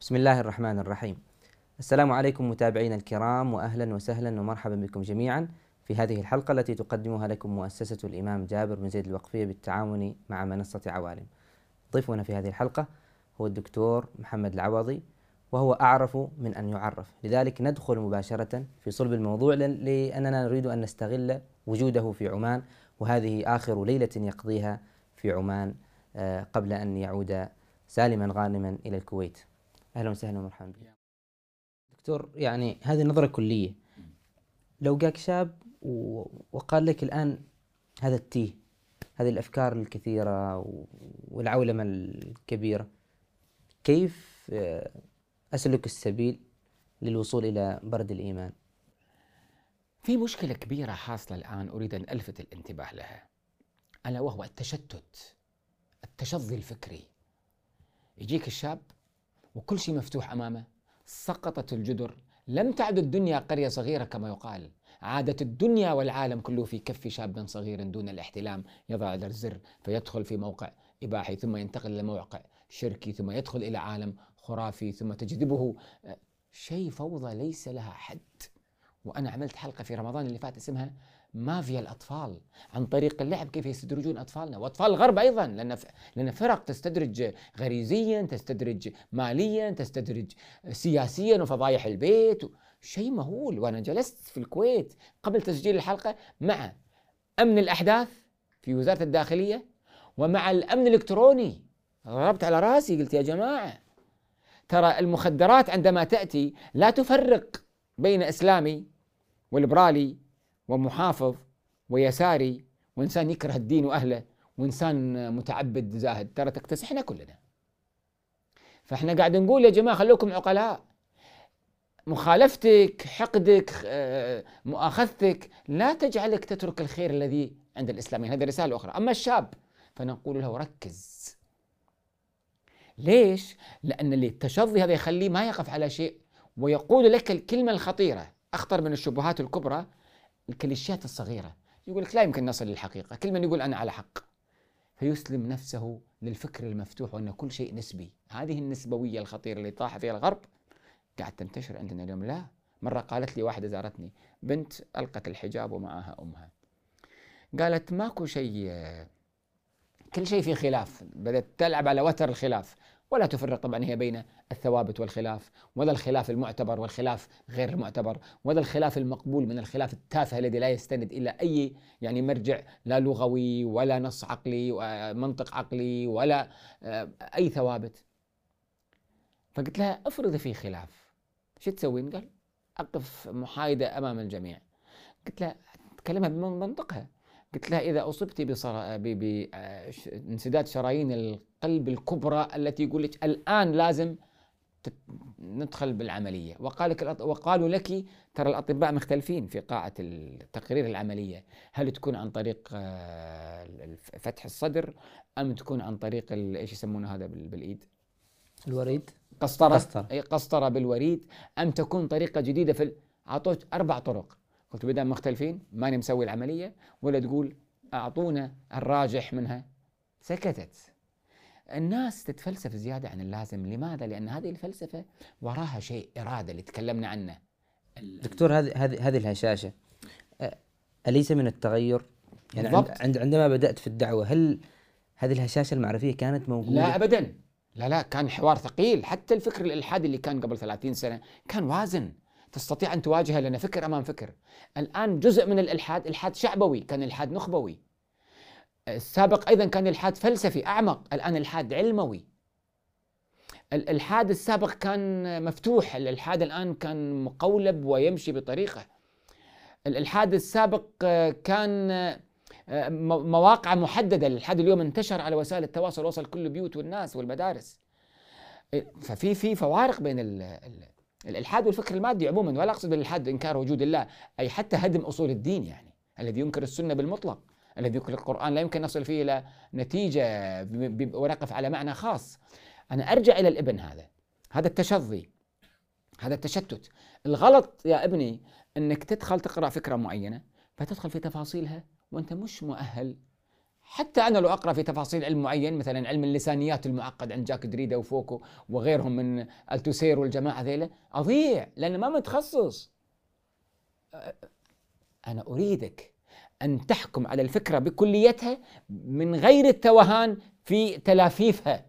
بسم الله الرحمن الرحيم. السلام عليكم متابعينا الكرام واهلا وسهلا ومرحبا بكم جميعا في هذه الحلقة التي تقدمها لكم مؤسسه الامام جابر بن زيد الوقفيه بالتعاون مع منصه عوالم. ضيفنا في هذه الحلقة هو الدكتور محمد العوضي وهو أعرف من أن يعرف، لذلك ندخل مباشرة في صلب الموضوع لأننا نريد أن نستغل وجوده في عمان وهذه آخر ليلة يقضيها في عمان آه، قبل أن يعود سالما غانما إلى الكويت. أهلا وسهلا ومرحبا بك. دكتور يعني هذه نظرة كلية. لو جاك شاب وقال لك الآن هذا التيه هذه الأفكار الكثيرة والعولمة الكبيرة كيف آه، أسلك السبيل للوصول إلى برد الإيمان؟ في مشكلة كبيرة حاصلة الآن أريد أن ألفت الانتباه لها. ألا وهو التشتت التشظي الفكري. يجيك الشاب وكل شيء مفتوح أمامه. سقطت الجدر. لم تعد الدنيا قرية صغيرة كما يقال. عادت الدنيا والعالم كله في كف شاب صغير دون الاحتلام. يضع الزر فيدخل في موقع إباحي ثم ينتقل إلى موقع شركي ثم يدخل إلى عالم خرافي ثم تجذبه. آه، شيء فوضى ليس لها حد. وأنا عملت حلقة في رمضان اللي فات اسمها مافيا الأطفال عن طريق اللعب كيف يستدرجون أطفالنا وأطفال الغرب أيضا لأن لأن فرق تستدرج غريزيا تستدرج ماليا تستدرج سياسيا وفضايح البيت شيء مهول. وأنا جلست في الكويت قبل تسجيل الحلقة مع أمن الأحداث في وزارة الداخلية ومع الأمن الإلكتروني ضربت على رأسي قلت يا جماعة ترى المخدرات عندما تأتي لا تفرق بين إسلامي وليبرالي ومحافظ ويساري وإنسان يكره الدين وأهله وإنسان متعبد زاهد. ترى تكتسحنا كلنا. فإحنا قاعد نقول يا جماعة خلوكم عقلاء. مخالفتك حقدك آه، مؤاخذتك لا تجعلك تترك الخير الذي عند الإسلاميين. هذه رسالة أخرى. أما الشاب فنقول له ركز. ليش؟ لأن اللي التشظي هذا يخليه ما يقف على شيء ويقول لك الكلمة الخطيرة. أخطر من الشبهات الكبرى الكليشيات الصغيرة. يقول لك لا يمكن نصل للحقيقة. كل من يقول أنا على حق. فيسلم نفسه للفكر المفتوح وأن كل شيء نسبي. هذه النسبوية الخطيرة اللي طاح فيها الغرب قاعد تنتشر عندنا اليوم. لا مرة قالت لي واحدة زارتني بنت ألقت الحجاب ومعها أمها. قالت ماكو شيء كل شيء في خلاف. بدأت تلعب على وتر الخلاف. ولا تفرق طبعا هي بين الثوابت والخلاف. ولا الخلاف المعتبر والخلاف غير المعتبر ولا الخلاف المقبول من الخلاف التافه الذي لا يستند إلى أي يعني مرجع لا لغوي ولا نص عقلي ومنطق عقلي ولا آه، أي ثوابت. فقلت لها افرض في خلاف. شو تسوين؟ قال أقف محايدة أمام الجميع. قلت لها تكلمها بمنطقها قلت لها إذا أصبت بانسداد شرايين القلب الكبرى التي يقول لك الآن لازم ندخل بالعملية. وقال لك وقالوا لك ترى الأطباء مختلفين في قاعة التقرير العملية. هل تكون عن طريق آه، فتح الصدر أم تكون عن طريق إيش يسمونه هذا بالإيد؟ الوريد. قسطرة. قسطرة, قسطرة بالوريد. أم تكون طريقة جديدة في أعطوك أربع طرق. قلت بدل مختلفين ماني مسوي العملية ولا تقول أعطونا الراجح منها. سكتت. الناس تتفلسف زيادة عن اللازم لماذا؟ لأن هذه الفلسفة وراها شيء إرادة اللي تكلمنا عنه دكتور هذه هذه هذه الهشاشة أليس من التغير؟ يعني بالضبط. عند عندما بدأت في الدعوة هل هذه الهشاشة المعرفية كانت موجودة؟ لا أبدا لا لا كان حوار ثقيل حتى الفكر الإلحادي اللي كان قبل 30 سنة كان وازن تستطيع أن تواجهه لأن فكر أمام فكر الآن جزء من الإلحاد إلحاد شعبوي كان إلحاد نخبوي السابق أيضا كان إلحاد فلسفي أعمق. الآن إلحاد علموي. الإلحاد السابق كان مفتوح. الإلحاد الآن كان مقولب ويمشي بطريقة. الإلحاد السابق كان مواقع محددة. الإلحاد اليوم انتشر على وسائل التواصل وصل كل بيوت والناس والمدارس. ففي في فوارق بين الالحاد والفكر المادي عموما. ولا أقصد الالحاد إنكار وجود الله أي حتى هدم أصول الدين يعني الذي ينكر السنة بالمطلق. الذي ينكر القرآن لا يمكن نصل فيه إلى نتيجة ونقف على معنى خاص. أنا أرجع إلى الابن هذا. هذا التشظي. هذا التشتت. الغلط يا ابني إنك تدخل تقرأ فكرة معينة فتدخل في تفاصيلها وأنت مش مؤهل. حتى أنا لو أقرأ في تفاصيل علم معين مثلا علم اللسانيات المعقد عند جاك دريدا وفوكو وغيرهم من التوسير والجماعة ذيلا أضيع لأن ما متخصص. أنا أريدك. أن تحكم على الفكرة بكليتها من غير التوهان في تلافيفها.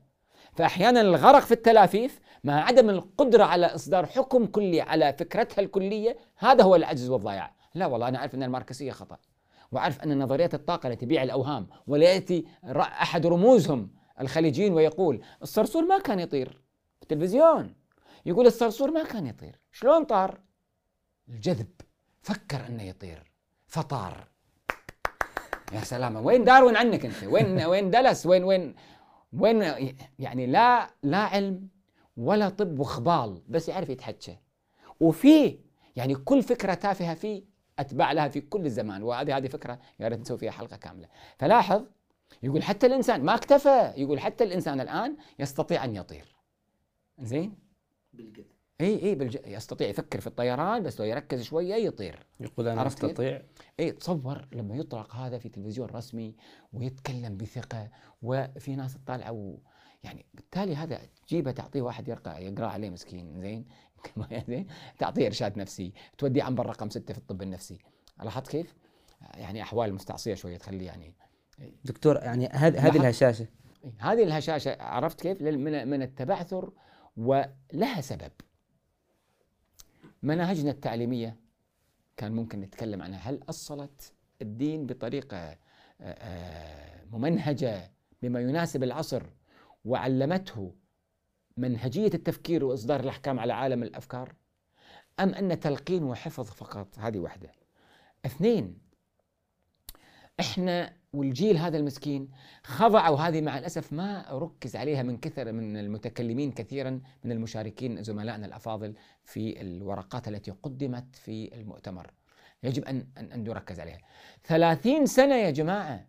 فأحيانا الغرق في التلافيف مع عدم القدرة على إصدار حكم كلي على فكرتها الكلية هذا هو العجز والضياع. لا والله أنا أعرف أن الماركسية خطأ وأعرف أن نظريات الطاقة التي تبيع الأوهام ولا يأتي أحد رموزهم الخليجيين ويقول الصرصور ما كان يطير في التلفزيون. يقول الصرصور ما كان يطير. شلون طار؟ الجذب. فكر أنه يطير. فطار. يا سلام وين داروين عنك أنت؟ وين وين دلس؟ وين وين وين يعني لا لا علم ولا طب وخبال بس يعرف يتحكى وفي يعني كل فكرة تافهة فيه أتباع لها في كل الزمان وهذه هذه فكرة يا ريت نسوي فيها حلقة كاملة. فلاحظ يقول حتى الإنسان ما اكتفى يقول حتى الإنسان الآن يستطيع أن يطير. زين بالقد إي إي بالج... يستطيع يفكر في الطيران بس لو يركز شوية يطير. يقول أنا أستطيع. إي تصور لما يطلق هذا في تلفزيون رسمي ويتكلم بثقة وفي ناس تطالعه و... يعني بالتالي هذا تجيبه تعطيه واحد يقرا يقرأ عليه مسكين زين؟ زين تعطيه إرشاد نفسي توديه عنبر رقم ستة في الطب النفسي. لاحظت كيف؟ يعني أحوال مستعصية شوية تخليه يعني دكتور يعني هذه الهشاشة. هذه الهشاشة عرفت كيف؟ من من التبعثر ولها سبب. مناهجنا التعليمية كان ممكن نتكلم عنها. هل أصلت الدين بطريقة آه، آه، ممنهجة بما يناسب العصر وعلمته منهجية التفكير وإصدار الأحكام على عالم الأفكار؟ أم أن تلقين وحفظ فقط؟ هذه واحدة. اثنين إحنا والجيل هذا المسكين خضع وهذه مع الأسف ما ركز عليها من كثر من المتكلمين كثيرا من المشاركين زملائنا الأفاضل في الورقات التي قدمت في المؤتمر. يجب ان ان نركز عليها. 30 سنة يا جماعة.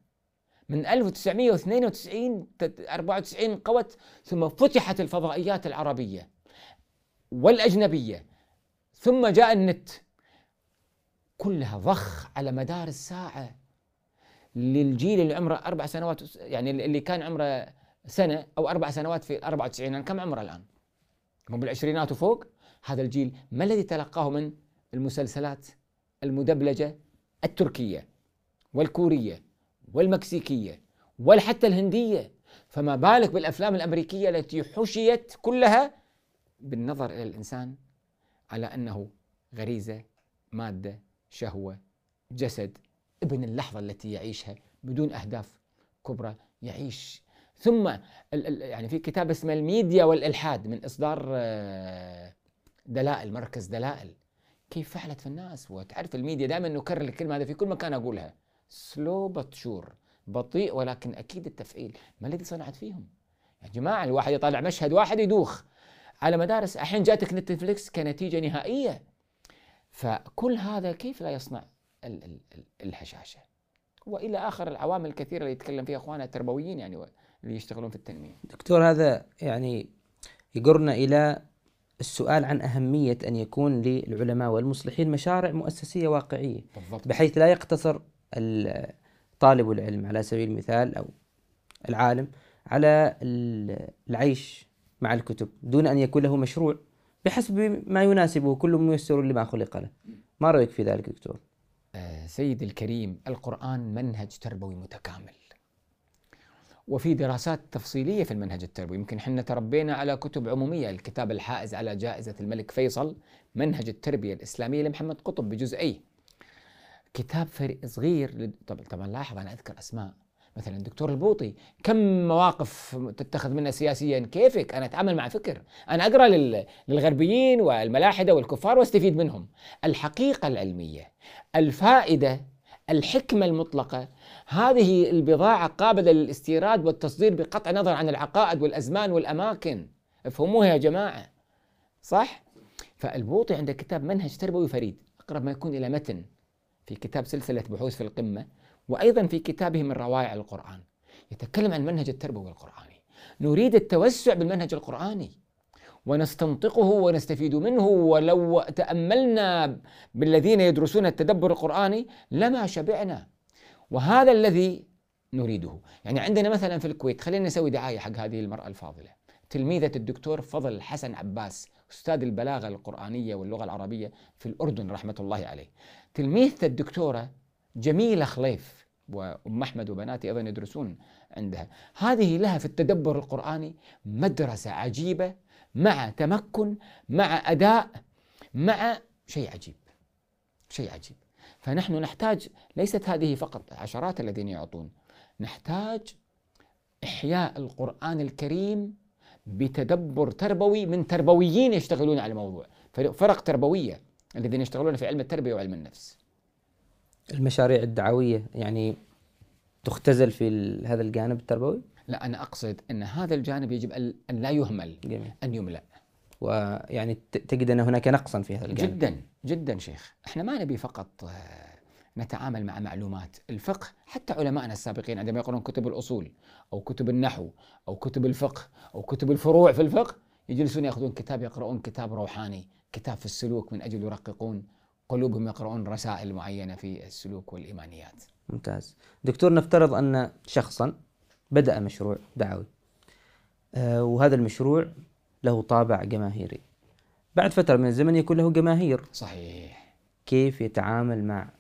من 1992 94 قوت ثم فتحت الفضائيات العربية والأجنبية ثم جاء النت. كلها ضخ على مدار الساعة. للجيل اللي عمره أربع سنوات يعني اللي كان عمره سنة أو أربع سنوات في 94 يعني كم عمره الآن؟ هو بالعشرينات وفوق هذا الجيل ما الذي تلقاه من المسلسلات المدبلجة التركية والكورية والمكسيكية وحتى الهندية فما بالك بالأفلام الأمريكية التي حشيت كلها بالنظر إلى الإنسان على أنه غريزة مادة شهوة جسد ابن اللحظة التي يعيشها بدون أهداف كبرى يعيش. ثم يعني في كتاب اسمه الميديا والإلحاد من إصدار آه، دلائل مركز دلائل. كيف فعلت في الناس؟ وتعرف الميديا دائما نكرر الكلمة هذا في كل مكان أقولها. slow but sure بطيء ولكن أكيد التفعيل. ما الذي صنعت فيهم؟ يا جماعة الواحد يطالع مشهد واحد يدوخ. على مدارس الحين جاتك نتفليكس كنتيجة نهائية. فكل هذا كيف لا يصنع؟ الهشاشه والى اخر العوامل الكثيره اللي يتكلم فيها اخواننا التربويين يعني اللي يشتغلون في التنميه دكتور هذا يعني يقرنا إلى السؤال عن أهمية أن يكون للعلماء والمصلحين مشاريع مؤسسية واقعية بالضبط. بحيث لا يقتصر طالب العلم على سبيل المثال أو العالم على العيش مع الكتب دون أن يكون له مشروع بحسب ما يناسبه كل ميسر لما خلق له ما رأيك في ذلك دكتور؟ سيدي الكريم القرآن منهج تربوي متكامل. وفي دراسات تفصيلية في المنهج التربوي يمكن إحنا تربينا على كتب عمومية الكتاب الحائز على جائزة الملك فيصل منهج التربية الإسلامية لمحمد قطب بجزئيه كتاب صغير طبعا لاحظ أنا أذكر أسماء. مثلا الدكتور البوطي كم مواقف تتخذ منها سياسيا؟ كيفك؟ أنا أتعامل مع فكر. أنا أقرأ للغربيين والملاحدة والكفار وأستفيد منهم. الحقيقة العلمية الفائدة الحكمة المطلقة هذه البضاعة قابلة للاستيراد والتصدير بقطع نظر عن العقائد والأزمان والأماكن. افهموها يا جماعة. صح؟ فالبوطي عنده كتاب منهج تربوي فريد أقرب ما يكون إلى متن. في كتاب سلسلة بحوث في القمة. وأيضا في كتابه من روائع القرآن يتكلم عن المنهج التربوي القرآني. نريد التوسع بالمنهج القرآني. ونستنطقه ونستفيد منه. ولو تأملنا بالذين يدرسون التدبر القرآني لما شبعنا. وهذا الذي نريده. يعني عندنا مثلا في الكويت خلينا نسوي دعاية حق هذه المرأة الفاضلة. تلميذة الدكتور فضل حسن عباس أستاذ البلاغة القرآنية واللغة العربية في الأردن رحمة الله عليه. تلميذة الدكتورة جميلة خليف. وأم أحمد وبناتي أيضا يدرسون عندها. هذه لها في التدبر القرآني مدرسة عجيبة مع تمكن مع أداء مع شيء عجيب شيء عجيب. فنحن نحتاج ليست هذه فقط عشرات الذين يعطون نحتاج إحياء القرآن الكريم بتدبر تربوي من تربويين يشتغلون على الموضوع. فرق تربوية الذين يشتغلون في علم التربية وعلم النفس. المشاريع الدعوية يعني تختزل في هذا الجانب التربوي؟ لا أنا أقصد أن هذا الجانب يجب أن لا يهمل جميل. أن يملأ. ويعني تجد أن هناك نقصا في هذا الجانب. جدا جدا شيخ. إحنا ما نبي فقط آه، نتعامل مع معلومات الفقه. حتى علمائنا السابقين عندما يقرؤون كتب الأصول أو كتب النحو أو كتب الفقه أو كتب الفروع في الفقه يجلسون يأخذون كتاب يقرؤون كتاب روحاني كتاب في السلوك من أجل يرققون. قلوبهم يقرؤون رسائل معينة في السلوك والإيمانيات. ممتاز. دكتور نفترض أن شخصا بدأ مشروع دعوي. آه وهذا المشروع له طابع جماهيري. بعد فترة من الزمن يكون له جماهير. صحيح. كيف يتعامل مع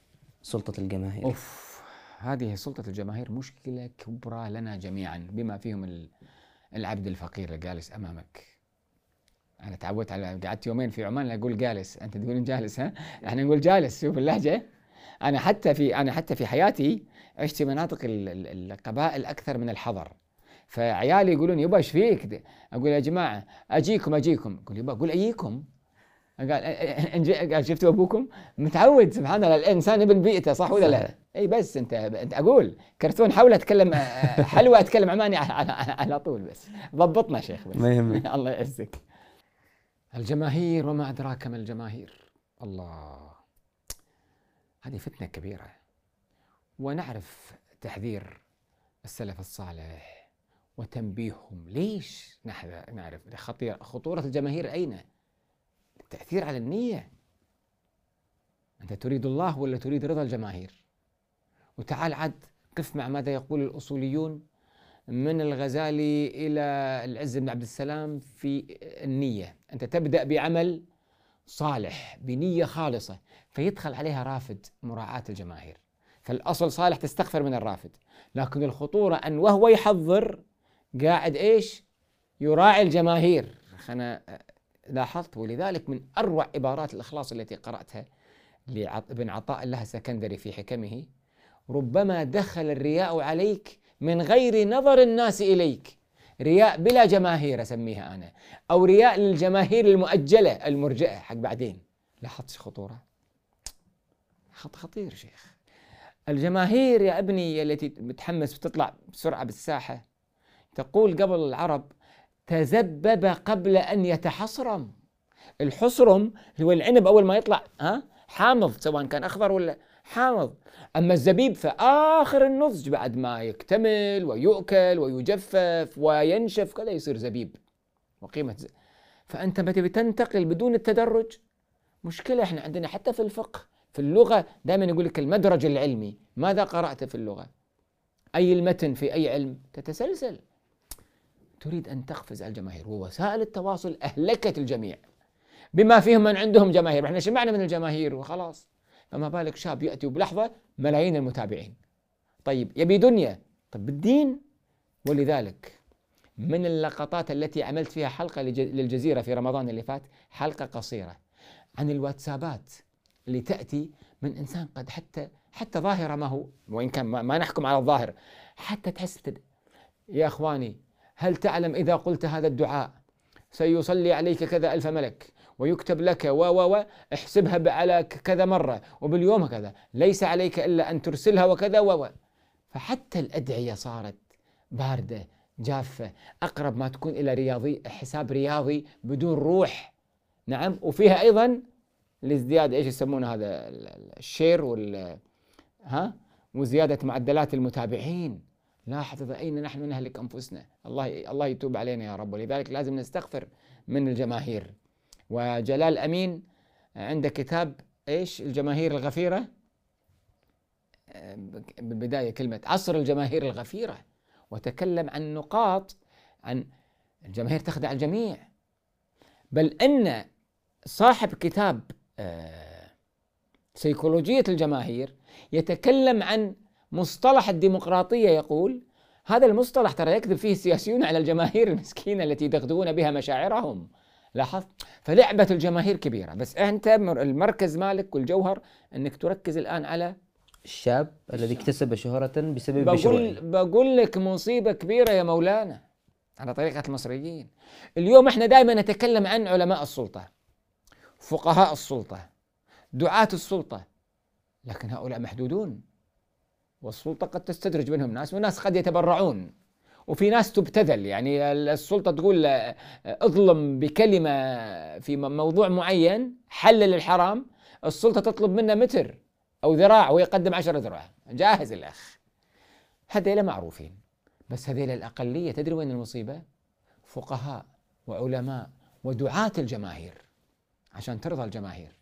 سلطة الجماهير؟ أوف هذه سلطة الجماهير مشكلة كبرى لنا جميعا بما فيهم العبد الفقير الجالس أمامك. أنا تعودت على قعدت يومين في عمان أقول جالس. أنت تقولون جالس ها؟ إحنا نقول جالس شوف اللهجة. أنا حتى في أنا حتى في حياتي عشت في مناطق القبائل أكثر من الحضر. فعيالي يقولون يبا إيش فيك؟ أقول يا جماعة أجيكم أجيكم. يقول يبا أقول أجيكم. قال قال شفتوا أبوكم؟ متعود سبحان الله الإنسان ابن بيئته صح ولا لا؟ إي بس أنت أنت أقول كرتون حول أتكلم حلوة أتكلم عماني على, على طول بس. ضبطنا شيخ بس. ما يهمك الله يعزك. الجماهير وما أدراك ما الجماهير. الله. هذه فتنة كبيرة. ونعرف تحذير السلف الصالح وتنبيههم. ليش نعرف خطير خطورة الجماهير أين؟ التأثير على النية. أنت تريد الله ولا تريد رضا الجماهير؟ وتعال عد قف مع ماذا يقول الأصوليون. من الغزالي إلى العز بن عبد السلام في النية. أنت تبدأ بعمل صالح بنية خالصة فيدخل عليها رافد مراعاة الجماهير. فالأصل صالح تستغفر من الرافد. لكن الخطورة أن وهو يحضر قاعد إيش؟ يراعي الجماهير. أنا لاحظت ولذلك من أروع عبارات الإخلاص التي قرأتها لابن عطاء الله السكندري في حكمه ربما دخل الرياء عليك من غير نظر الناس إليك. رياء بلا جماهير أسميها أنا. أو رياء للجماهير المؤجلة المرجئة. حق بعدين. لاحظت خطورة؟ خط خطير شيخ. الجماهير يا ابني التي متحمس بتطلع بسرعة بالساحة. تقول قبل العرب تذبب قبل أن يتحصرم. الحصرم هو العنب أول ما يطلع ها؟ حامض سواء كان أخضر ولا حامض أما الزبيب فآخر النضج بعد ما يكتمل ويؤكل ويجفف وينشف كذا يصير زبيب وقيمة زي. فأنت متى بتنتقل بدون التدرج؟ مشكلة إحنا عندنا حتى في الفقه في اللغة دائما يقول لك المدرج العلمي. ماذا قرأت في اللغة؟ أي المتن في أي علم؟ تتسلسل. تريد أن تقفز على الجماهير ووسائل التواصل أهلكت الجميع. بما فيهم من عندهم جماهير إحنا شبعنا من الجماهير وخلاص. فما بالك شاب يأتي بلحظة ملايين المتابعين. طيب يبي دنيا؟ طيب بالدين. ولذلك من اللقطات التي عملت فيها حلقة للجزيرة في رمضان اللي فات حلقة قصيرة عن الواتسابات اللي تأتي من إنسان قد حتى حتى ظاهرة ما هو وإن كان ما نحكم على الظاهر حتى تحس يا إخواني هل تعلم إذا قلت هذا الدعاء؟ سيصلي عليك كذا ألف ملك. ويكتب لك و و احسبها على كذا مرة وباليوم كذا ليس عليك إلا أن ترسلها وكذا و و. فحتى الأدعية صارت باردة جافة أقرب ما تكون إلى رياضي حساب رياضي بدون روح. نعم وفيها أيضا الازدياد إيش يسمونه هذا؟ الشير وال ها؟ وزيادة معدلات المتابعين. لاحظ أين نحن نهلك أنفسنا؟ الله الله يتوب علينا يا رب. ولذلك لازم نستغفر من الجماهير. وجلال أمين عنده كتاب إيش؟ الجماهير الغفيرة. بالبداية كلمة عصر الجماهير الغفيرة. وتكلم عن نقاط عن الجماهير تخدع الجميع. بل أن صاحب كتاب آه، سيكولوجية الجماهير يتكلم عن مصطلح الديمقراطية. يقول هذا المصطلح ترى يكذب فيه السياسيون على الجماهير المسكينة التي يدغدغون بها مشاعرهم. لاحظت؟ فلعبة الجماهير كبيرة بس أنت المركز مالك والجوهر أنك تركز الآن على الشاب الذي اكتسب شهرة بسبب بقول بقول لك مصيبة كبيرة يا مولانا على طريقة المصريين. اليوم إحنا دائما نتكلم عن علماء السلطة فقهاء السلطة دعاة السلطة لكن هؤلاء محدودون والسلطة قد تستدرج منهم ناس وناس قد يتبرعون. وفي ناس تبتذل. يعني السلطة تقول اظلم بكلمة في موضوع معين حلل الحرام السلطة تطلب منه متر أو ذراع ويقدم عشر ذراع. جاهز الأخ. هذيلا معروفين بس هذيلا الأقلية تدري وين المصيبة؟ فقهاء وعلماء ودعاة الجماهير عشان ترضى الجماهير.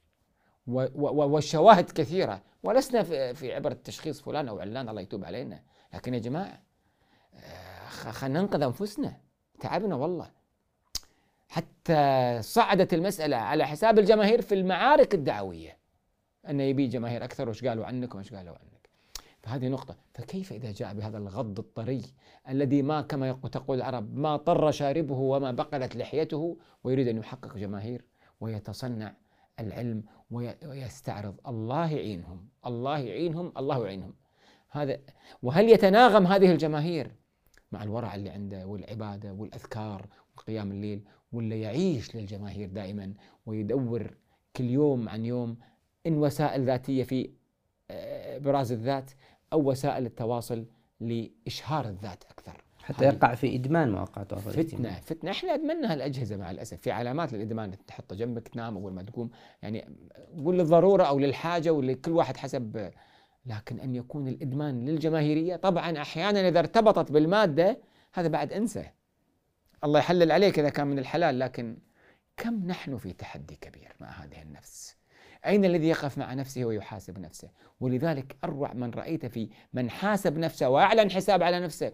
والشواهد كثيرة. ولسنا في عبر التشخيص فلان أو علان الله يتوب علينا. لكن يا جماعة آه، خلينا ننقذ أنفسنا. تعبنا والله. حتى صعدت المسألة على حساب الجماهير في المعارك الدعوية. أنه يبي جماهير أكثر وش قالوا عنك وش قالوا عنك؟ فهذه نقطة. فكيف إذا جاء بهذا الغض الطري الذي ما كما تقول العرب ما طر شاربه وما بقلت لحيته ويريد أن يحقق جماهير ويتصنع العلم ويستعرض. الله يعينهم. الله يعينهم. الله يعينهم. هذا وهل يتناغم هذه الجماهير؟ مع الورع اللي عنده والعبادة والأذكار وقيام الليل ولا يعيش للجماهير دائما ويدور كل يوم عن يوم إن وسائل ذاتية في آه، براز الذات أو وسائل التواصل لإشهار الذات أكثر. حتى يقع في إدمان مواقع التواصل فتنة فتنة. إحنا أدمنها الأجهزة مع الأسف. في علامات للإدمان تحطه جنبك تنام أول ما تقوم. يعني قول للضرورة أو للحاجة ولكل واحد حسب لكن أن يكون الإدمان للجماهيرية طبعا أحيانا إذا ارتبطت بالمادة هذا بعد أنسى. الله يحلل عليك إذا كان من الحلال لكن كم نحن في تحدي كبير مع هذه النفس؟ أين الذي يقف مع نفسه ويحاسب نفسه؟ ولذلك أروع من رأيت في من حاسب نفسه وأعلن حساب على نفسه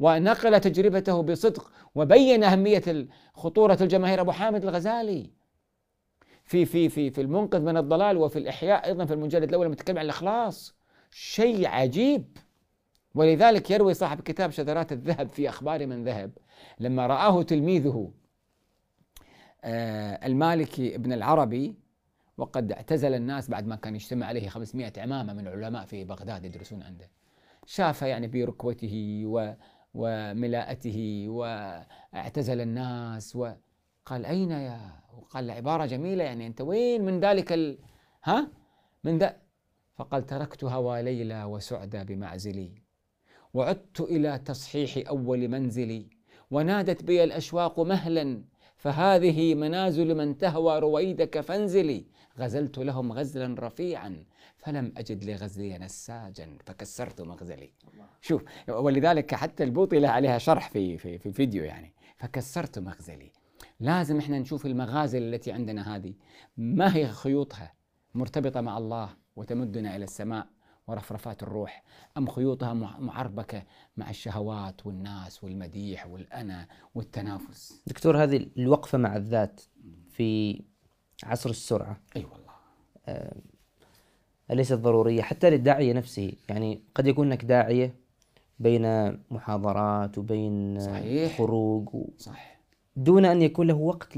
ونقل تجربته بصدق وبين أهمية خطورة الجماهير. أبو حامد الغزالي في في في في المنقذ من الضلال وفي الإحياء أيضا في المجلد الأول المتكلم عن الإخلاص شيء عجيب. ولذلك يروي صاحب كتاب شذرات الذهب في أخبار من ذهب لما رآه تلميذه آه، المالكي ابن العربي وقد اعتزل الناس بعد ما كان يجتمع عليه 500 عمامة من العلماء في بغداد يدرسون عنده. شاف يعني بركوته و وملاءته واعتزل الناس وقال أين يا وقال عبارة جميلة يعني أنت وين من ذلك ال... ها؟ من ذا فقال تركت هوى ليلى وسعدى بمعزلي. وعدت إلى تصحيح أول منزلي. ونادت بي الأشواق مهلا فهذه منازل من تهوى رويدك فانزلي. غزلت لهم غزلا رفيعا فلم أجد لغزلي نساجا فكسرت مغزلي. شوف ولذلك حتى البوطي له عليها شرح في, في, في فيديو يعني فكسرت مغزلي. لازم إحنا نشوف المغازل التي عندنا هذه. ما هي خيوطها؟ مرتبطة مع الله وتمدنا إلى السماء ورفرفات الروح. أم خيوطها معربكة مع الشهوات والناس والمديح والأنا والتنافس؟ دكتور هذه الوقفة مع الذات في عصر السرعة. أي أيوة والله. آه أليست ضرورية؟ حتى للداعية نفسه. يعني قد يكون لك داعية بين محاضرات وبين صحيح. خروج و... صح دون أن يكون له وقت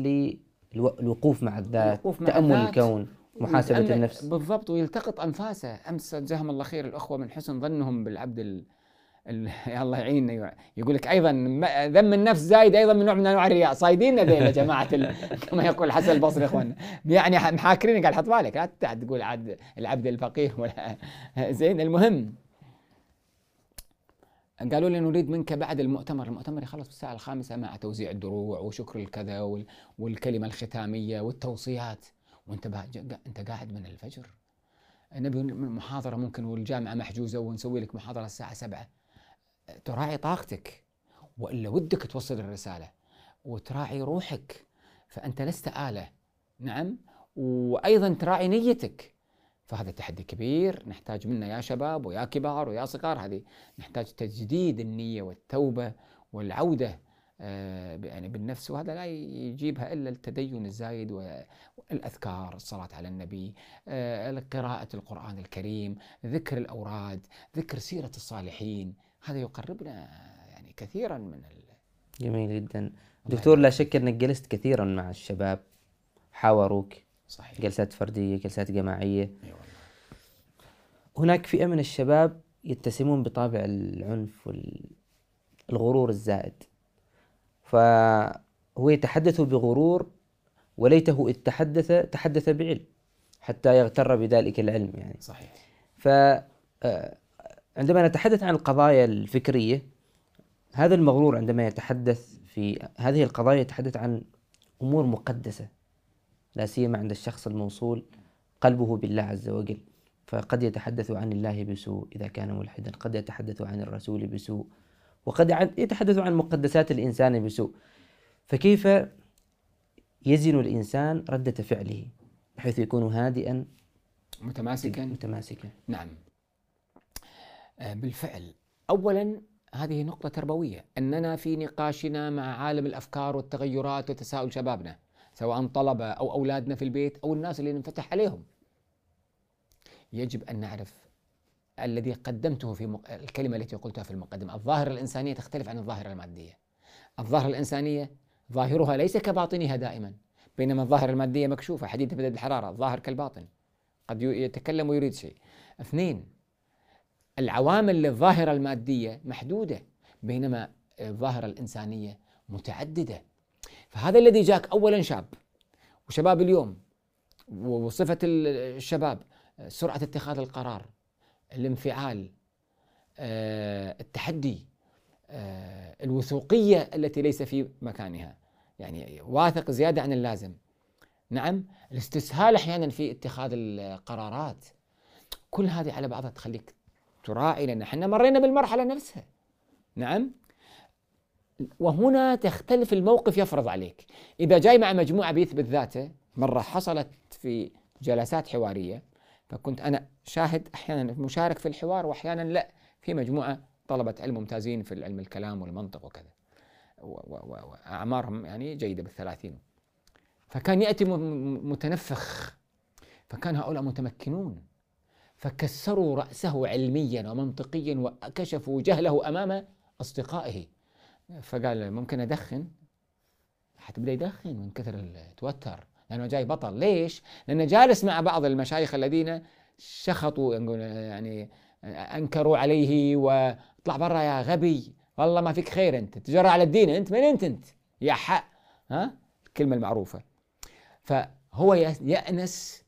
للوقوف مع الذات مع تأمل الذات. الكون محاسبة النفس. بالضبط ويلتقط أنفاسه. أمس جزاهم الله خير الأخوة من حسن ظنهم بالعبد يا الله يعيننا. يقول لك أيضا ذم النفس زايد أيضا من نوع من أنواع الرياء. صايدين ذيل يا جماعة كما يقول حسن البصري إخواننا. يعني محاكرين قال حط بالك. لا تقول عاد العبد الفقيه ولا زين. المهم قالوا لي نريد منك بعد المؤتمر المؤتمر يخلص الساعة الخامسة مع توزيع الدروع وشكر الكذا والكلمة الختامية والتوصيات. وانت انت قاعد من الفجر. نبي محاضرة ممكن والجامعة محجوزة ونسوي لك محاضرة الساعة سبعة. تراعي طاقتك وإلا ودك توصل الرسالة وتراعي روحك. فأنت لست آلة نعم؟ وأيضا تراعي نيتك. فهذا تحدي كبير نحتاج منا يا شباب ويا كبار ويا صغار. هذه نحتاج تجديد النية والتوبة والعودة آه، يعني بالنفس. وهذا لا يجيبها إلا التدين الزايد والأذكار، الصلاة على النبي، آه، قراءة القرآن الكريم، ذكر الأوراد، ذكر سيرة الصالحين، هذا يقربنا يعني كثيرا من ال... جميل جدا. دكتور لا شك إنك جلست كثيرا مع الشباب حاوروك. صحيح جلسات فردية، جلسات جماعية. إي والله. هناك فئة من الشباب يتسمون بطابع العنف والغرور الزائد. فهو يتحدث بغرور وليته إذ تحدث تحدث بعلم حتى يغتر بذلك العلم يعني صحيح ف آه، عندما نتحدث عن القضايا الفكرية هذا المغرور عندما يتحدث في هذه القضايا يتحدث عن أمور مقدسة لا سيما عند الشخص الموصول قلبه بالله عز وجل. فقد يتحدث عن الله بسوء إذا كان ملحدا قد يتحدث عن الرسول بسوء وقد يتحدث عن مقدسات الإنسان بسوء. فكيف يزن الإنسان ردة فعله بحيث يكون هادئا؟ متماسكا؟ متماسكا. نعم. آه، بالفعل. أولا هذه نقطة تربوية. أننا في نقاشنا مع عالم الأفكار والتغيرات وتساؤل شبابنا. سواء طلبة أو أولادنا في البيت أو الناس اللي ننفتح عليهم. يجب أن نعرف الذي قدمته في مق... الكلمة التي قلتها في المقدمة. الظاهرة الإنسانية تختلف عن الظاهرة المادية. الظاهرة الإنسانية ظاهرها ليس كباطنها دائما بينما الظاهرة المادية مكشوفة حديدة بدل الحرارة الظاهر كالباطن. قد يتكلم ويريد شيء. اثنين العوامل للظاهرة المادية محدودة بينما الظاهرة الإنسانية متعددة. فهذا الذي جاك أولا شاب. وشباب اليوم وصفة الشباب سرعة اتخاذ القرار الانفعال آه، التحدي آه، الوثوقية التي ليس في مكانها. يعني واثق زيادة عن اللازم. نعم الاستسهال أحيانا في اتخاذ القرارات. كل هذه على بعضها تخليك تراعي لأن إحنا مرينا بالمرحلة نفسها. نعم وهنا تختلف الموقف يفرض عليك. إذا جاي مع مجموعة بيثبت ذاته مرة حصلت في جلسات حوارية فكنت أنا شاهد أحيانا مشارك في الحوار وأحيانا لا. في مجموعة طلبة علم ممتازين في علم الكلام والمنطق وكذا. وأعمارهم يعني جيدة بالثلاثين. فكان يأتي متنفخ. فكان هؤلاء متمكنون. فكسروا رأسه علميا ومنطقيا وكشفوا جهله أمام أصدقائه. فقال ممكن أدخن؟ حتبدأ يدخن من كثر التوتر لأنه جاي بطل. ليش؟ لأنه جالس مع بعض المشايخ الذين شخطوا يعني أنكروا عليه واطلع برا يا غبي والله ما فيك خير أنت تجرى على الدين أنت من أنت أنت؟ يا حق ها؟ الكلمة المعروفة. فهو يأنس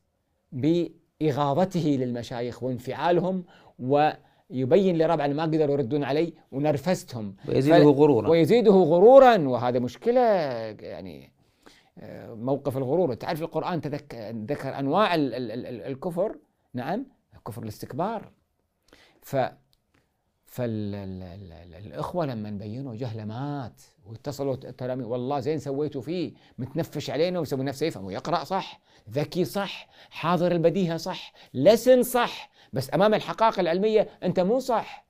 بإغاظته للمشايخ وانفعالهم ويبين لربع ما قدروا يردون علي ونرفزتهم. ويزيده غرورا. ويزيده غرورا وهذا مشكلة يعني موقف الغرور. تعرف القرآن ذكر أنواع الكفر؟ نعم كفر الاستكبار. ف فالإخوة لما بينوا جهله مات واتصلوا ترى والله زين سويتوا فيه متنفش علينا ويسوي نفسه يفهم. ويقرأ صح ذكي صح حاضر البديهة صح لسن صح. بس أمام الحقائق العلمية أنت مو صح.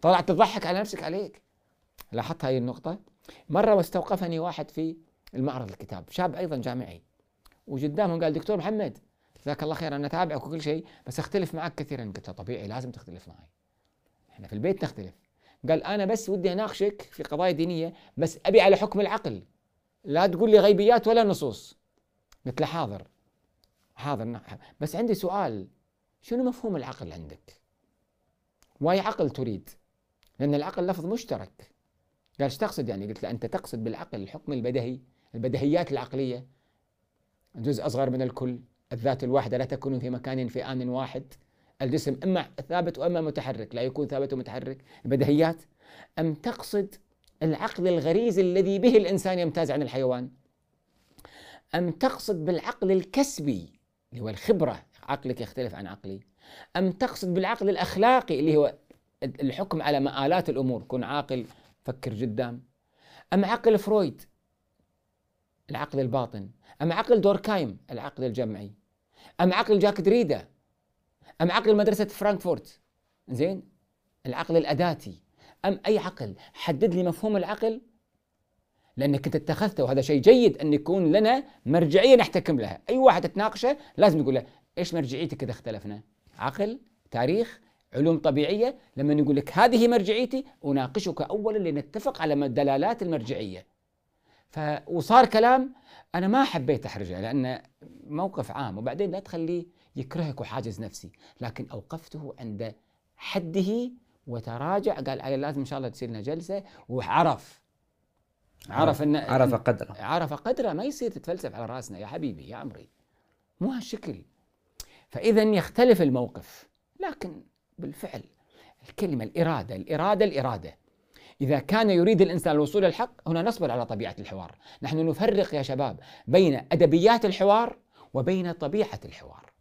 طلعت تضحك على نفسك عليك. لاحظت هاي النقطة؟ مرة واستوقفني واحد في المعرض الكتاب شاب أيضا جامعي. وقدامهم قال دكتور محمد جزاك الله خير أنا أتابعك وكل شيء بس أختلف معك كثيرا. قلت له طبيعي لازم تختلف معي. إحنا في البيت نختلف. قال أنا بس ودي أناقشك في قضايا دينية بس أبي على حكم العقل. لا تقول لي غيبيات ولا نصوص. قلت له حاضر حاضر بس عندي سؤال شنو مفهوم العقل عندك؟ واي عقل تريد؟ لأن العقل لفظ مشترك. قال إيش تقصد يعني؟ قلت له أنت تقصد بالعقل الحكم البدهي البدهيات العقلية. جزء أصغر من الكل الذات الواحدة لا تكون في مكان في آن واحد. الجسم إما ثابت وإما متحرك لا يكون ثابت ومتحرك. البدهيات. أم تقصد العقل الغريزي الذي به الإنسان يمتاز عن الحيوان؟ أم تقصد بالعقل الكسبي اللي هو الخبرة عقلك يختلف عن عقلي. أم تقصد بالعقل الأخلاقي اللي هو الحكم على مآلات الأمور كن عاقل فكر قدام أم عقل فرويد؟ العقل الباطن. أم عقل دوركايم؟ العقل الجمعي. أم عقل جاك دريدا أم عقل مدرسة فرانكفورت؟ زين. العقل الأداتي. أم أي عقل؟ حدد لي مفهوم العقل. لأنك انت اتخذته. وهذا شيء جيد أن يكون لنا مرجعية نحتكم لها. أي واحد تناقشه لازم تقول له إيش مرجعيتك إذا اختلفنا؟ عقل تاريخ علوم طبيعية. لما يقول لك هذه مرجعيتي أناقشك اولا لنتفق على دلالات المرجعية. ف وصار كلام أنا ما حبيت أحرجه لأنه موقف عام وبعدين لا تخليه يكرهك وحاجز نفسي. لكن أوقفته عند حده وتراجع قال لازم إن شاء الله تصير لنا جلسة. وعرف. عرف ان عرف قدره. عرف قدره ما يصير تتفلسف على رأسنا. يا حبيبي يا عمري. مو هالشكل. فإذا يختلف الموقف لكن بالفعل الكلمة الإرادة الإرادة الإرادة. إذا كان يريد الإنسان الوصول للحق هنا نصبر على طبيعة الحوار. نحن نفرق يا شباب بين أدبيات الحوار وبين طبيعة الحوار.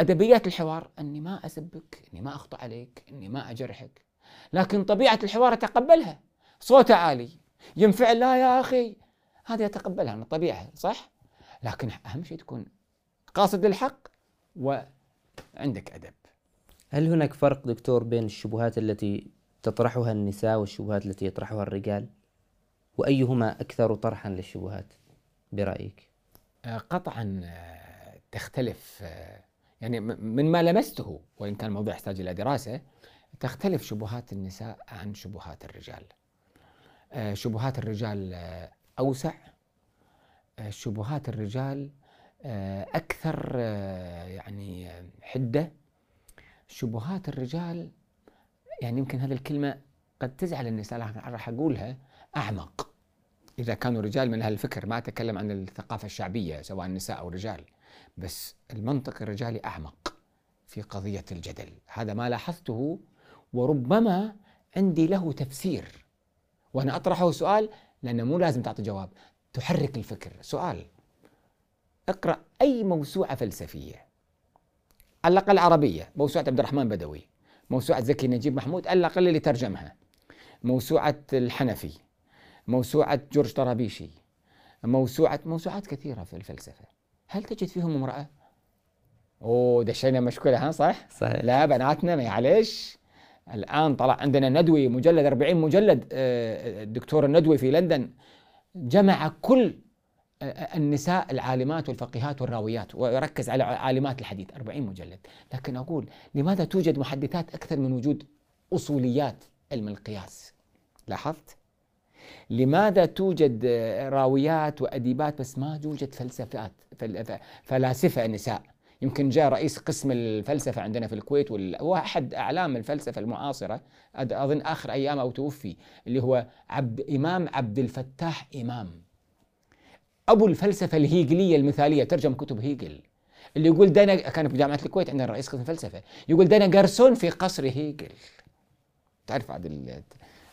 أدبيات الحوار أني ما أسبك أني ما أخطأ عليك أني ما أجرحك. لكن طبيعة الحوار أتقبلها. صوته عالي. ينفعل لا يا أخي. هذه أتقبلها من الطبيعة صح؟ لكن أهم شيء تكون قاصد للحق وعندك أدب. هل هناك فرق دكتور بين الشبهات التي تطرحها النساء والشبهات التي يطرحها الرجال؟ وأيهما أكثر طرحا للشبهات برأيك؟ آه، قطعا آه، تختلف آه، يعني من ما لمسته وإن كان الموضوع يحتاج إلى دراسة تختلف شبهات النساء عن شبهات الرجال. شبهات الرجال أوسع. شبهات الرجال أكثر يعني حدة. شبهات الرجال يعني يمكن هذه الكلمة قد تزعل النساء لكن راح أقولها أعمق. إذا كانوا رجال من هالفكر ما أتكلم عن الثقافة الشعبية سواء نساء أو رجال بس المنطق الرجالي أعمق في قضية الجدل. هذا ما لاحظته وربما عندي له تفسير. وأنا أطرحه سؤال لأنه مو لازم تعطي جواب. تحرك الفكر. سؤال. أقرأ أي موسوعة فلسفية. على الأقل عربية موسوعة عبد الرحمن بدوي موسوعة زكي نجيب محمود على الأقل اللي ترجمها. موسوعة الحنفي موسوعة جورج طرابيشي موسوعة موسوعات كثيرة في الفلسفة. هل تجد فيهم امرأة؟ أوه دشينا مشكلة ها صح؟ صحيح. لا بناتنا معلش الآن طلع عندنا ندوي مجلد 40 مجلد آه، الدكتور الندوي في لندن. جمع كل النساء العالمات والفقيهات والراويات وركز على عالمات الحديث 40 مجلد. لكن أقول لماذا توجد محدثات أكثر من وجود أصوليات علم القياس؟ لاحظت؟ لماذا توجد راويات وأديبات بس ما توجد فلسفات فلاسفة نساء؟ يمكن جاء رئيس قسم الفلسفة عندنا في الكويت وهو أحد أعلام الفلسفة المعاصرة أظن آخر أيام أو توفي اللي هو عبد إمام عبد الفتاح إمام. أبو الفلسفة الهيجلية المثالية ترجم كتب هيجل اللي يقول ده كان في جامعة الكويت عندنا رئيس قسم فلسفة يقول ده جارسون في قصر هيجل. تعرف عاد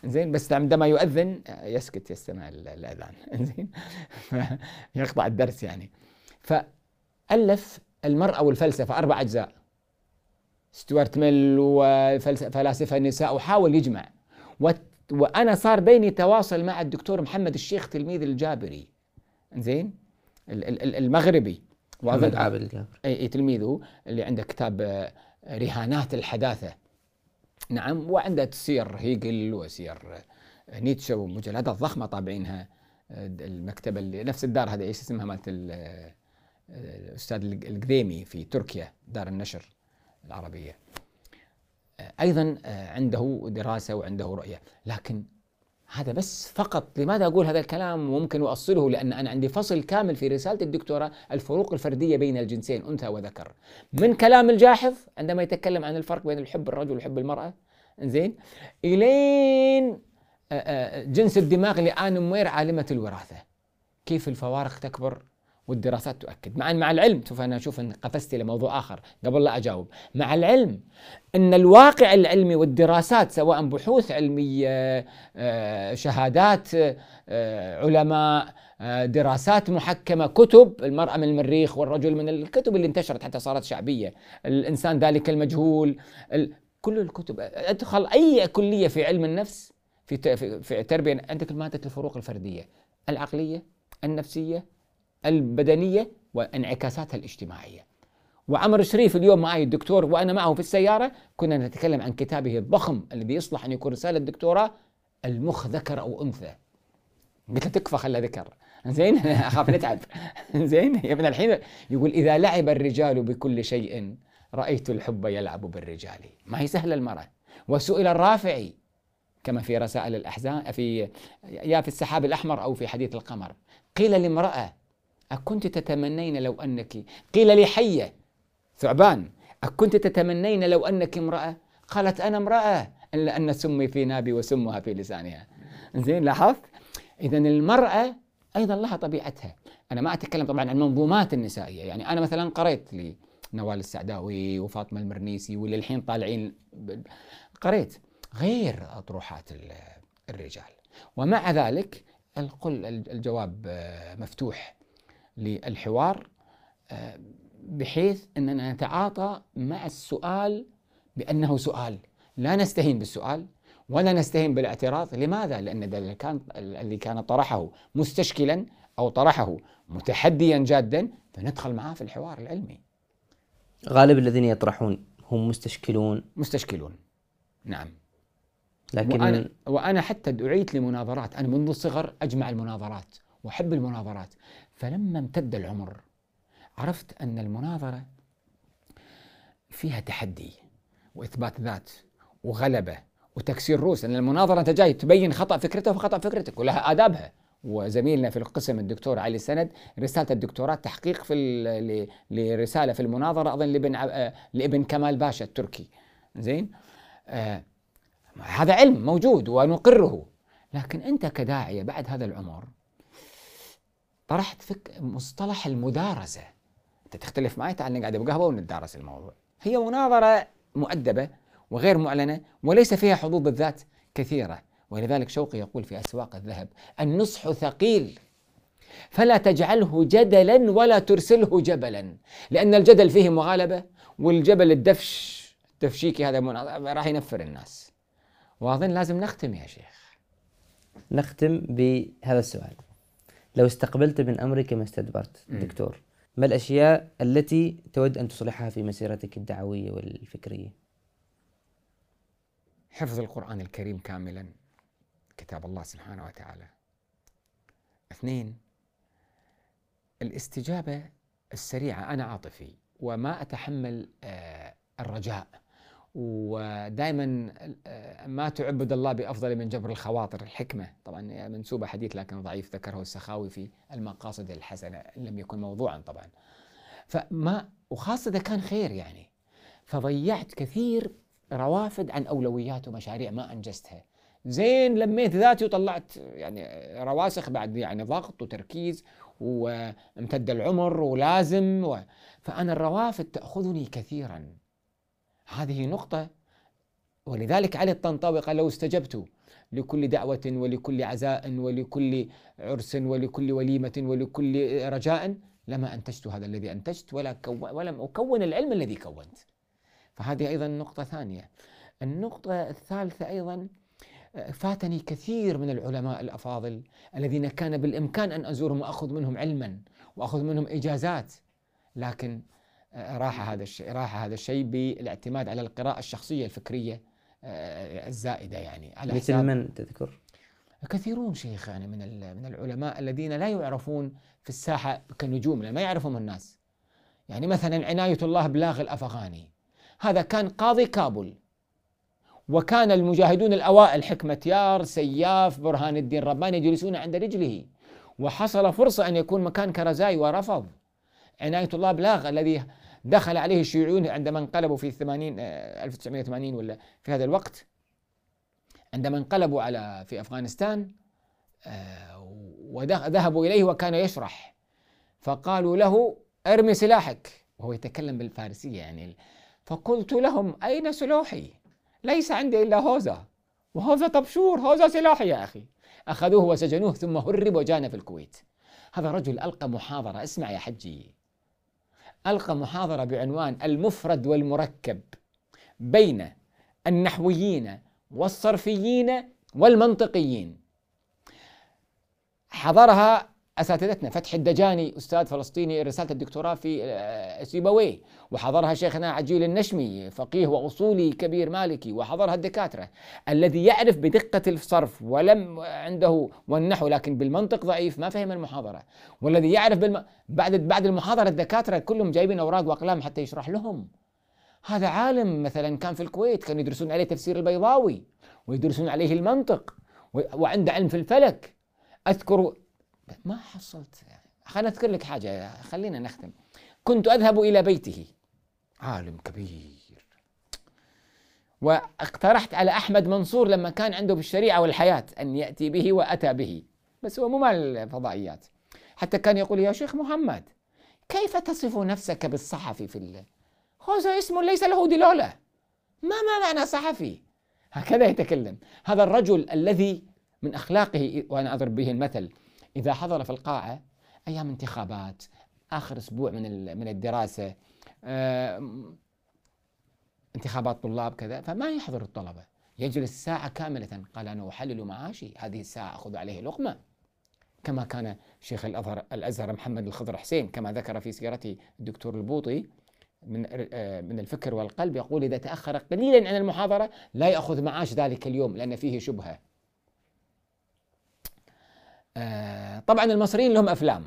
زين بس عندما يؤذن يسكت يستمع الأذان. زين يقطع الدرس يعني. فألف المرأة والفلسفة أربع أجزاء. ستوارت ميل وفلاسفه النساء وحاول يجمع. وأنا صار بيني تواصل مع الدكتور محمد الشيخ تلميذ الجابري. زين؟ المغربي. محمد عابد الجابر. اي تلميذه اللي عنده كتاب آه، رهانات الحداثة. نعم وعنده تسير هيجل وسير آه، نيتشه ومجلدات ضخمه طابعينها. آه، المكتبه اللي نفس الدار هذا إيش اسمها مالت الاستاذ القديمي في تركيا دار النشر العربية. أيضا عنده دراسة وعنده رؤية. لكن هذا بس فقط. لماذا أقول هذا الكلام وممكن أؤصله لأن أنا عندي فصل كامل في رسالة الدكتوراه الفروق الفردية بين الجنسين أنثى وذكر. من كلام الجاحظ عندما يتكلم عن الفرق بين الحب الرجل والحب المرأة زين إلين جنس الدماغ لآن موير عالمة الوراثة. كيف الفوارق تكبر؟ والدراسات تؤكد. مع مع العلم شوف أنا أشوف إن قفزت إلى موضوع آخر قبل لا أجاوب. مع العلم إن الواقع العلمي والدراسات سواء بحوث علمية آه، شهادات آه، علماء آه، دراسات محكمة كتب المرأة من المريخ والرجل من الكتب اللي انتشرت حتى صارت شعبية. الإنسان ذلك المجهول. كل الكتب أدخل أي كلية في علم النفس في في تربية عندك ماده الفروق الفردية العقلية النفسية البدنية وانعكاساتها الاجتماعية. وعمر شريف اليوم معي الدكتور وأنا معه في السيارة كنا نتكلم عن كتابه الضخم الذي يصلح أن يكون رسالة دكتوراه المخ ذكر أو أنثى. قلت له تكفى خلى ذكر. زين؟ أخاف نتعب. زين؟ يا ابن الحين يقول إذا لعب الرجال بكل شيء رأيت الحب يلعب بالرجال. ما هي سهلة المراه وسئل الرافعي كما في رسائل الأحزان في يا في السحاب الأحمر أو في حديث القمر قيل لامرأة أكنت تتمنين لو انك قيل لحيه ثعبان. أكنت تتمنين لو أنك امرأة؟ قالت أنا امرأة. الا ان سمي في نابي وسمها في لسانها. زين لاحظت؟ اذا المرأة أيضا لها طبيعتها. أنا ما أتكلم طبعا عن المنظومات النسائية. يعني أنا مثلا قريت لنوال السعداوي وفاطمة المرنيسي واللي الحين طالعين قريت غير أطروحات الرجال. ومع ذلك القل الجواب مفتوح. للحوار آه، بحيث أننا نتعاطى مع السؤال بأنه سؤال. لا نستهين بالسؤال ولا نستهين بالاعتراض. لماذا؟ لأن اللي كان اللي كان طرحه مستشكلا أو طرحه متحديا جادا فندخل معاه في الحوار العلمي. غالب الذين يطرحون هم مستشكلون. مستشكلون. نعم. لكن وأنا, وأنا حتى دعيت لمناظرات. أنا منذ الصغر أجمع المناظرات وأحب المناظرات. فلما امتد العمر عرفت أن المناظرة فيها تحدي وإثبات ذات وغلبة وتكسير رؤوس أن المناظرة أنت جاي تبين خطأ فكرته وخطأ فكرتك ولها آدابها. وزميلنا في القسم الدكتور علي سند رسالة الدكتوراه تحقيق في لرسالة في المناظرة أظن لابن آه، لابن كمال باشا التركي. زين؟ آه هذا علم موجود ونقره. لكن أنت كداعية بعد هذا العمر طرحت فك مصطلح المدارسة. أنت تختلف معي تعال نقعد بقهوة وندارس الموضوع. هي مناظرة مؤدبة وغير معلنة وليس فيها حظوظ الذات كثيرة. ولذلك شوقي يقول في أسواق الذهب النصح ثقيل. فلا تجعله جدلا ولا ترسله جبلا لأن الجدل فيه مغالبة والجبل الدفش التفشيكي هذا راح ينفر الناس. واظن لازم نختم يا شيخ. نختم بهذا السؤال. لو استقبلت من أمرك ما استدبرت دكتور. ما الأشياء التي تود أن تصلحها في مسيرتك الدعوية والفكرية؟ حفظ القرآن الكريم كاملا كتاب الله سبحانه وتعالى. اثنين الاستجابة السريعة أنا عاطفي وما أتحمل آه، الرجاء. ودائما آه، ما تعبد الله بأفضل من جبر الخواطر الحكمة. طبعا منسوبة حديث لكن ضعيف ذكره السخاوي في المقاصد الحسنة لم يكن موضوعا طبعا. فما وخاصة إذا كان خير يعني. فضيعت كثير روافد عن أولويات ومشاريع ما أنجزتها. زين لميت ذاتي وطلعت يعني رواسخ بعد يعني ضغط وتركيز وامتد العمر ولازم و... فأنا الروافد تأخذني كثيرا. هذه نقطة. ولذلك علي الطنطاوي قال لو استجبت لكل دعوة ولكل عزاء ولكل عرس ولكل وليمة ولكل رجاء لما أنتجت هذا الذي أنتجت ولا كو ولم أكون العلم الذي كونت. فهذه أيضا نقطة ثانية. النقطة الثالثة أيضا فاتني كثير من العلماء الأفاضل الذين كان بالإمكان أن أزورهم وأخذ منهم علما وأخذ منهم إجازات لكن راح هذا الشيء راح هذا الشيء بالاعتماد على القراءة الشخصية الفكرية آه، الزائدة يعني. على مثل من تذكر؟ كثيرون شيخ يعني من من العلماء الذين لا يعرفون في الساحة كنجوم ما يعرفهم الناس. يعني مثلا عناية الله بلاغ الأفغاني. هذا كان قاضي كابول. وكان المجاهدون الأوائل حكمة يار سياف برهان الدين رباني يجلسون عند رجله. وحصل فرصة أن يكون مكان كرزاي ورفض. عناية الله بلاغ الذي دخل عليه الشيوعيون عندما انقلبوا في 80 1980 آه، ولا في هذا الوقت عندما انقلبوا على في أفغانستان آه، وذهبوا إليه وكان يشرح. فقالوا له ارمي سلاحك وهو يتكلم بالفارسية يعني. فقلت لهم أين سلاحي؟ ليس عندي إلا هوزة. وهوزة طبشور هوزة سلاحي يا أخي. أخذوه وسجنوه ثم هرب وجانا في الكويت. هذا رجل ألقى محاضرة اسمع يا حجي. ألقى محاضرة بعنوان المفرد والمركب بين النحويين والصرفيين والمنطقيين. حضرها أساتذتنا فتح الدجاني أستاذ فلسطيني رسالة الدكتوراه في آه، سيبويه وحضرها شيخنا عجيل النشمي فقيه وأصولي كبير مالكي. وحضرها الدكاترة. الذي يعرف بدقة الصرف ولم عنده والنحو لكن بالمنطق ضعيف ما فهم المحاضرة. والذي يعرف بالم... بعد بعد المحاضرة الدكاترة كلهم جايبين أوراق وأقلام حتى يشرح لهم. هذا عالم مثلا كان في الكويت كانوا يدرسون عليه تفسير البيضاوي ويدرسون عليه المنطق وعنده علم في الفلك. أذكر ما حصلت خليني أذكر لك حاجة خلينا نختم. كنت أذهب إلى بيته. عالم كبير. واقترحت على أحمد منصور لما كان عنده في الشريعة والحياة أن يأتي به وأتى به. بس هو مو مال الفضائيات حتى كان يقول يا شيخ محمد كيف تصف نفسك بالصحفي في الله هذا اسم ليس له دلالة. ما ما معنى صحفي؟ هكذا يتكلم. هذا الرجل الذي من أخلاقه وأنا أضرب به المثل إذا حضر في القاعة أيام انتخابات آخر أسبوع من من الدراسة آه، انتخابات طلاب كذا فما يحضر الطلبة. يجلس ساعة كاملة. قال أنا أحلل معاشي. هذه الساعة أخذ عليه لقمة. كما كان شيخ الأزهر الأزهر محمد الخضر حسين كما ذكر في سيرته الدكتور البوطي من آه، من الفكر والقلب يقول إذا تأخر قليلا عن المحاضرة لا يأخذ معاش ذلك اليوم لأن فيه شبهة. آه، طبعا المصريين لهم أفلام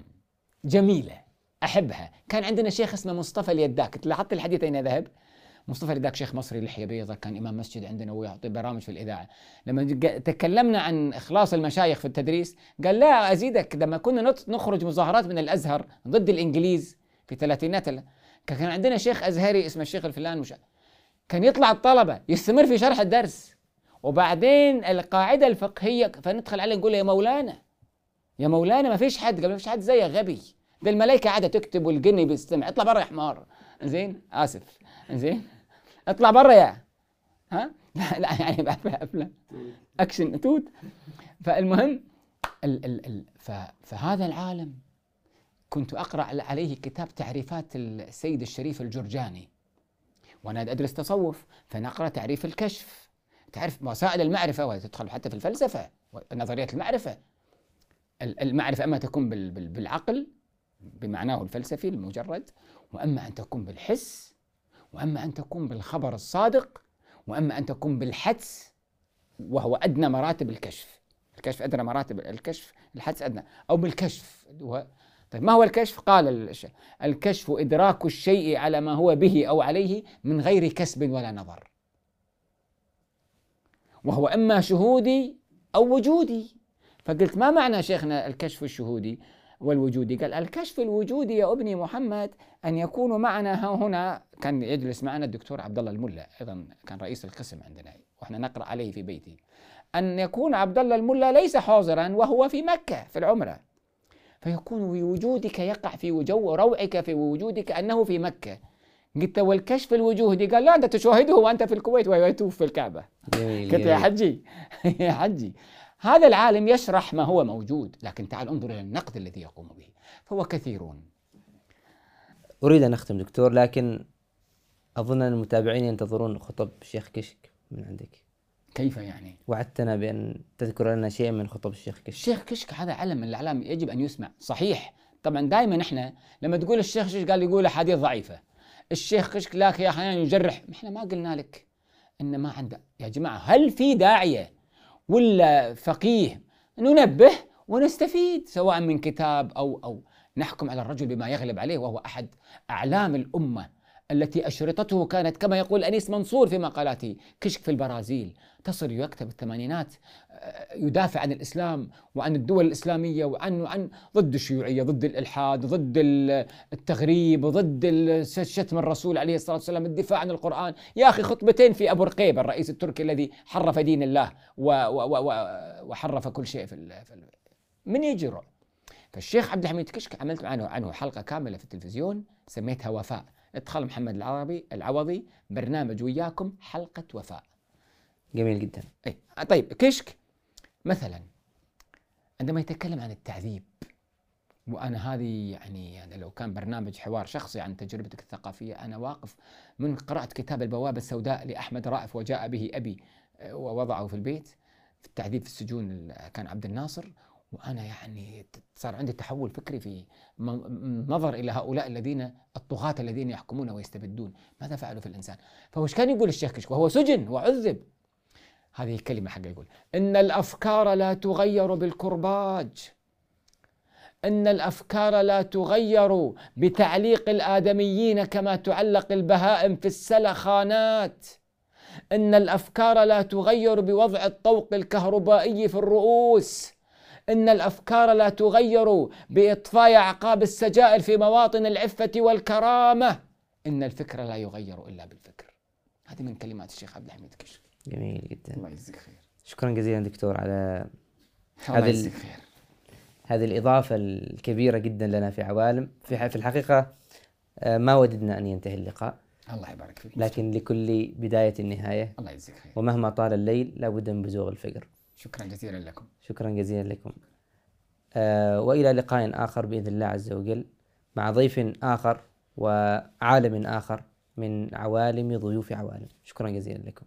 جميلة أحبها. كان عندنا شيخ اسمه مصطفى اليداك. لاحظت الحديث أين ذهب؟ مصطفى اليداك شيخ مصري لحيه بيضاء كان إمام مسجد عندنا ويعطي برامج في الإذاعة. لما تكلمنا عن إخلاص المشايخ في التدريس قال لا أزيدك لما كنا نخرج مظاهرات من الأزهر ضد الإنجليز في ثلاثينات كان عندنا شيخ أزهري اسمه الشيخ الفلان مش كان يطلع الطلبة يستمر في شرح الدرس. وبعدين القاعدة الفقهية فندخل عليه نقول يا مولانا يا مولانا ما فيش حد قال ما فيش حد زيك غبي. ده الملائكة قاعدة تكتب والجن بيستمع. اطلع بره يا حمار. زين آسف. زين اطلع بره يا. ها؟ لا لا يعني أفلام. أكشن. توت. فالمهم ال ال ال فهذا العالم كنت أقرأ عليه كتاب تعريفات السيد الشريف الجرجاني. وأنا أدرس تصوف فنقرا تعريف الكشف. تعرف وسائل المعرفة وتدخل حتى في الفلسفة ونظريات المعرفة. المعرفة أما تكون بالعقل بمعناه الفلسفي المجرد وأما أن تكون بالحس وأما أن تكون بالخبر الصادق وأما أن تكون بالحدس وهو أدنى مراتب الكشف. الكشف أدنى مراتب الكشف الحدس أدنى. أو بالكشف. هو طيب ما هو الكشف؟ قال الكشف إدراك الشيء على ما هو به أو عليه من غير كسب ولا نظر. وهو إما شهودي أو وجودي. فقلت ما معنى شيخنا الكشف الشهودي والوجودي؟ قال الكشف الوجودي يا ابني محمد أن يكون معنا ها هنا. كان يجلس معنا الدكتور عبد الله الملا أيضا كان رئيس القسم عندنا وإحنا نقرأ عليه في بيتي. أن يكون عبد الله الملا ليس حاضرا وهو في مكة في العمرة. فيكون في وجودك يقع في جو روعك في وجودك أنه في مكة. قلت والكشف الوجودي؟ قال لا أنت تشاهده وأنت في الكويت ويطوف في الكعبة. قلت يا حجي يا حجي. هذا العالم يشرح ما هو موجود لكن تعال انظر إلى النقد الذي يقوم به فهو كثيرون. أريد أن أختم دكتور لكن أظن أن المتابعين ينتظرون خطب الشيخ كشك من عندك. كيف يعني؟ وعدتنا بأن تذكر لنا شيئا من خطب الشيخ كشك. الشيخ كشك هذا علم من الأعلام يجب أن يسمع. صحيح. طبعا دائما إحنا لما تقول الشيخ كشك قال يقول أحاديث ضعيفة. الشيخ كشك لك يا أحيانا يجرح. إحنا ما قلنا لك إن ما عنده. يا جماعة هل في داعية ولا فقيه ننبه ونستفيد سواء من كتاب أو أو نحكم على الرجل بما يغلب عليه وهو أحد أعلام الأمة. التي أشرطته كانت كما يقول أنيس منصور في مقالاته كشك في البرازيل تصل يكتب الثمانينات آه، يدافع عن الإسلام وعن الدول الإسلامية وعن عن ضد الشيوعية ضد الإلحاد ضد التغريب ضد شتم الرسول عليه الصلاة والسلام الدفاع عن القرآن. يا أخي خطبتين في أبو رقيب الرئيس التركي الذي حرف دين الله وحرف كل شيء في, في من يجرؤ فالشيخ عبد الحميد كشك عملت عنه عنه حلقة كاملة في التلفزيون سميتها وفاء. ادخل محمد العربي العوضي برنامج وياكم حلقة وفاء. جميل جدا. اي طيب كشك. مثلا عندما يتكلم عن التعذيب وأنا هذه يعني يعني لو كان برنامج حوار شخصي عن تجربتك الثقافية أنا واقف من قرات كتاب البوابة السوداء لأحمد رائف وجاء به أبي آه، ووضعه في البيت. في التعذيب في السجون كان عبد الناصر. وأنا يعني صار عندي تحول فكري في نظر إلى هؤلاء الذين الطغاة الذين يحكمون ويستبدون، ماذا فعلوا في الإنسان؟ فوش كان يقول الشيخ كشك وهو سجن وعذب. هذه الكلمة حقه يقول إن الأفكار لا تغير بالكرباج. إن الأفكار لا تغير بتعليق الآدميين كما تعلق البهائم في السلخانات. إن الأفكار لا تغير بوضع الطوق الكهربائي في الرؤوس. إن الأفكار لا تغير بإطفاء أعقاب السجائر في مواطن العفة والكرامة. إن الفكر لا يغير إلا بالفكر. هذه من كلمات الشيخ عبد الحميد كشك. جميل جدا. الله يجزيك خير. شكرا جزيلا دكتور على الله يجزيك خير. هذه الإضافة الكبيرة جدا لنا في عوالم. في في الحقيقة آه، ما وددنا أن ينتهي اللقاء. الله يبارك فيك. لكن لكل بداية نهاية الله يجزيك خير. ومهما طال الليل لابد من بزوغ الفجر شكرا جزيلا لكم. شكرا جزيلا لكم. آه وإلى لقاء آخر بإذن الله عز وجل مع ضيف آخر وعالم آخر من عوالم ضيوف عوالم. شكرا جزيلا لكم.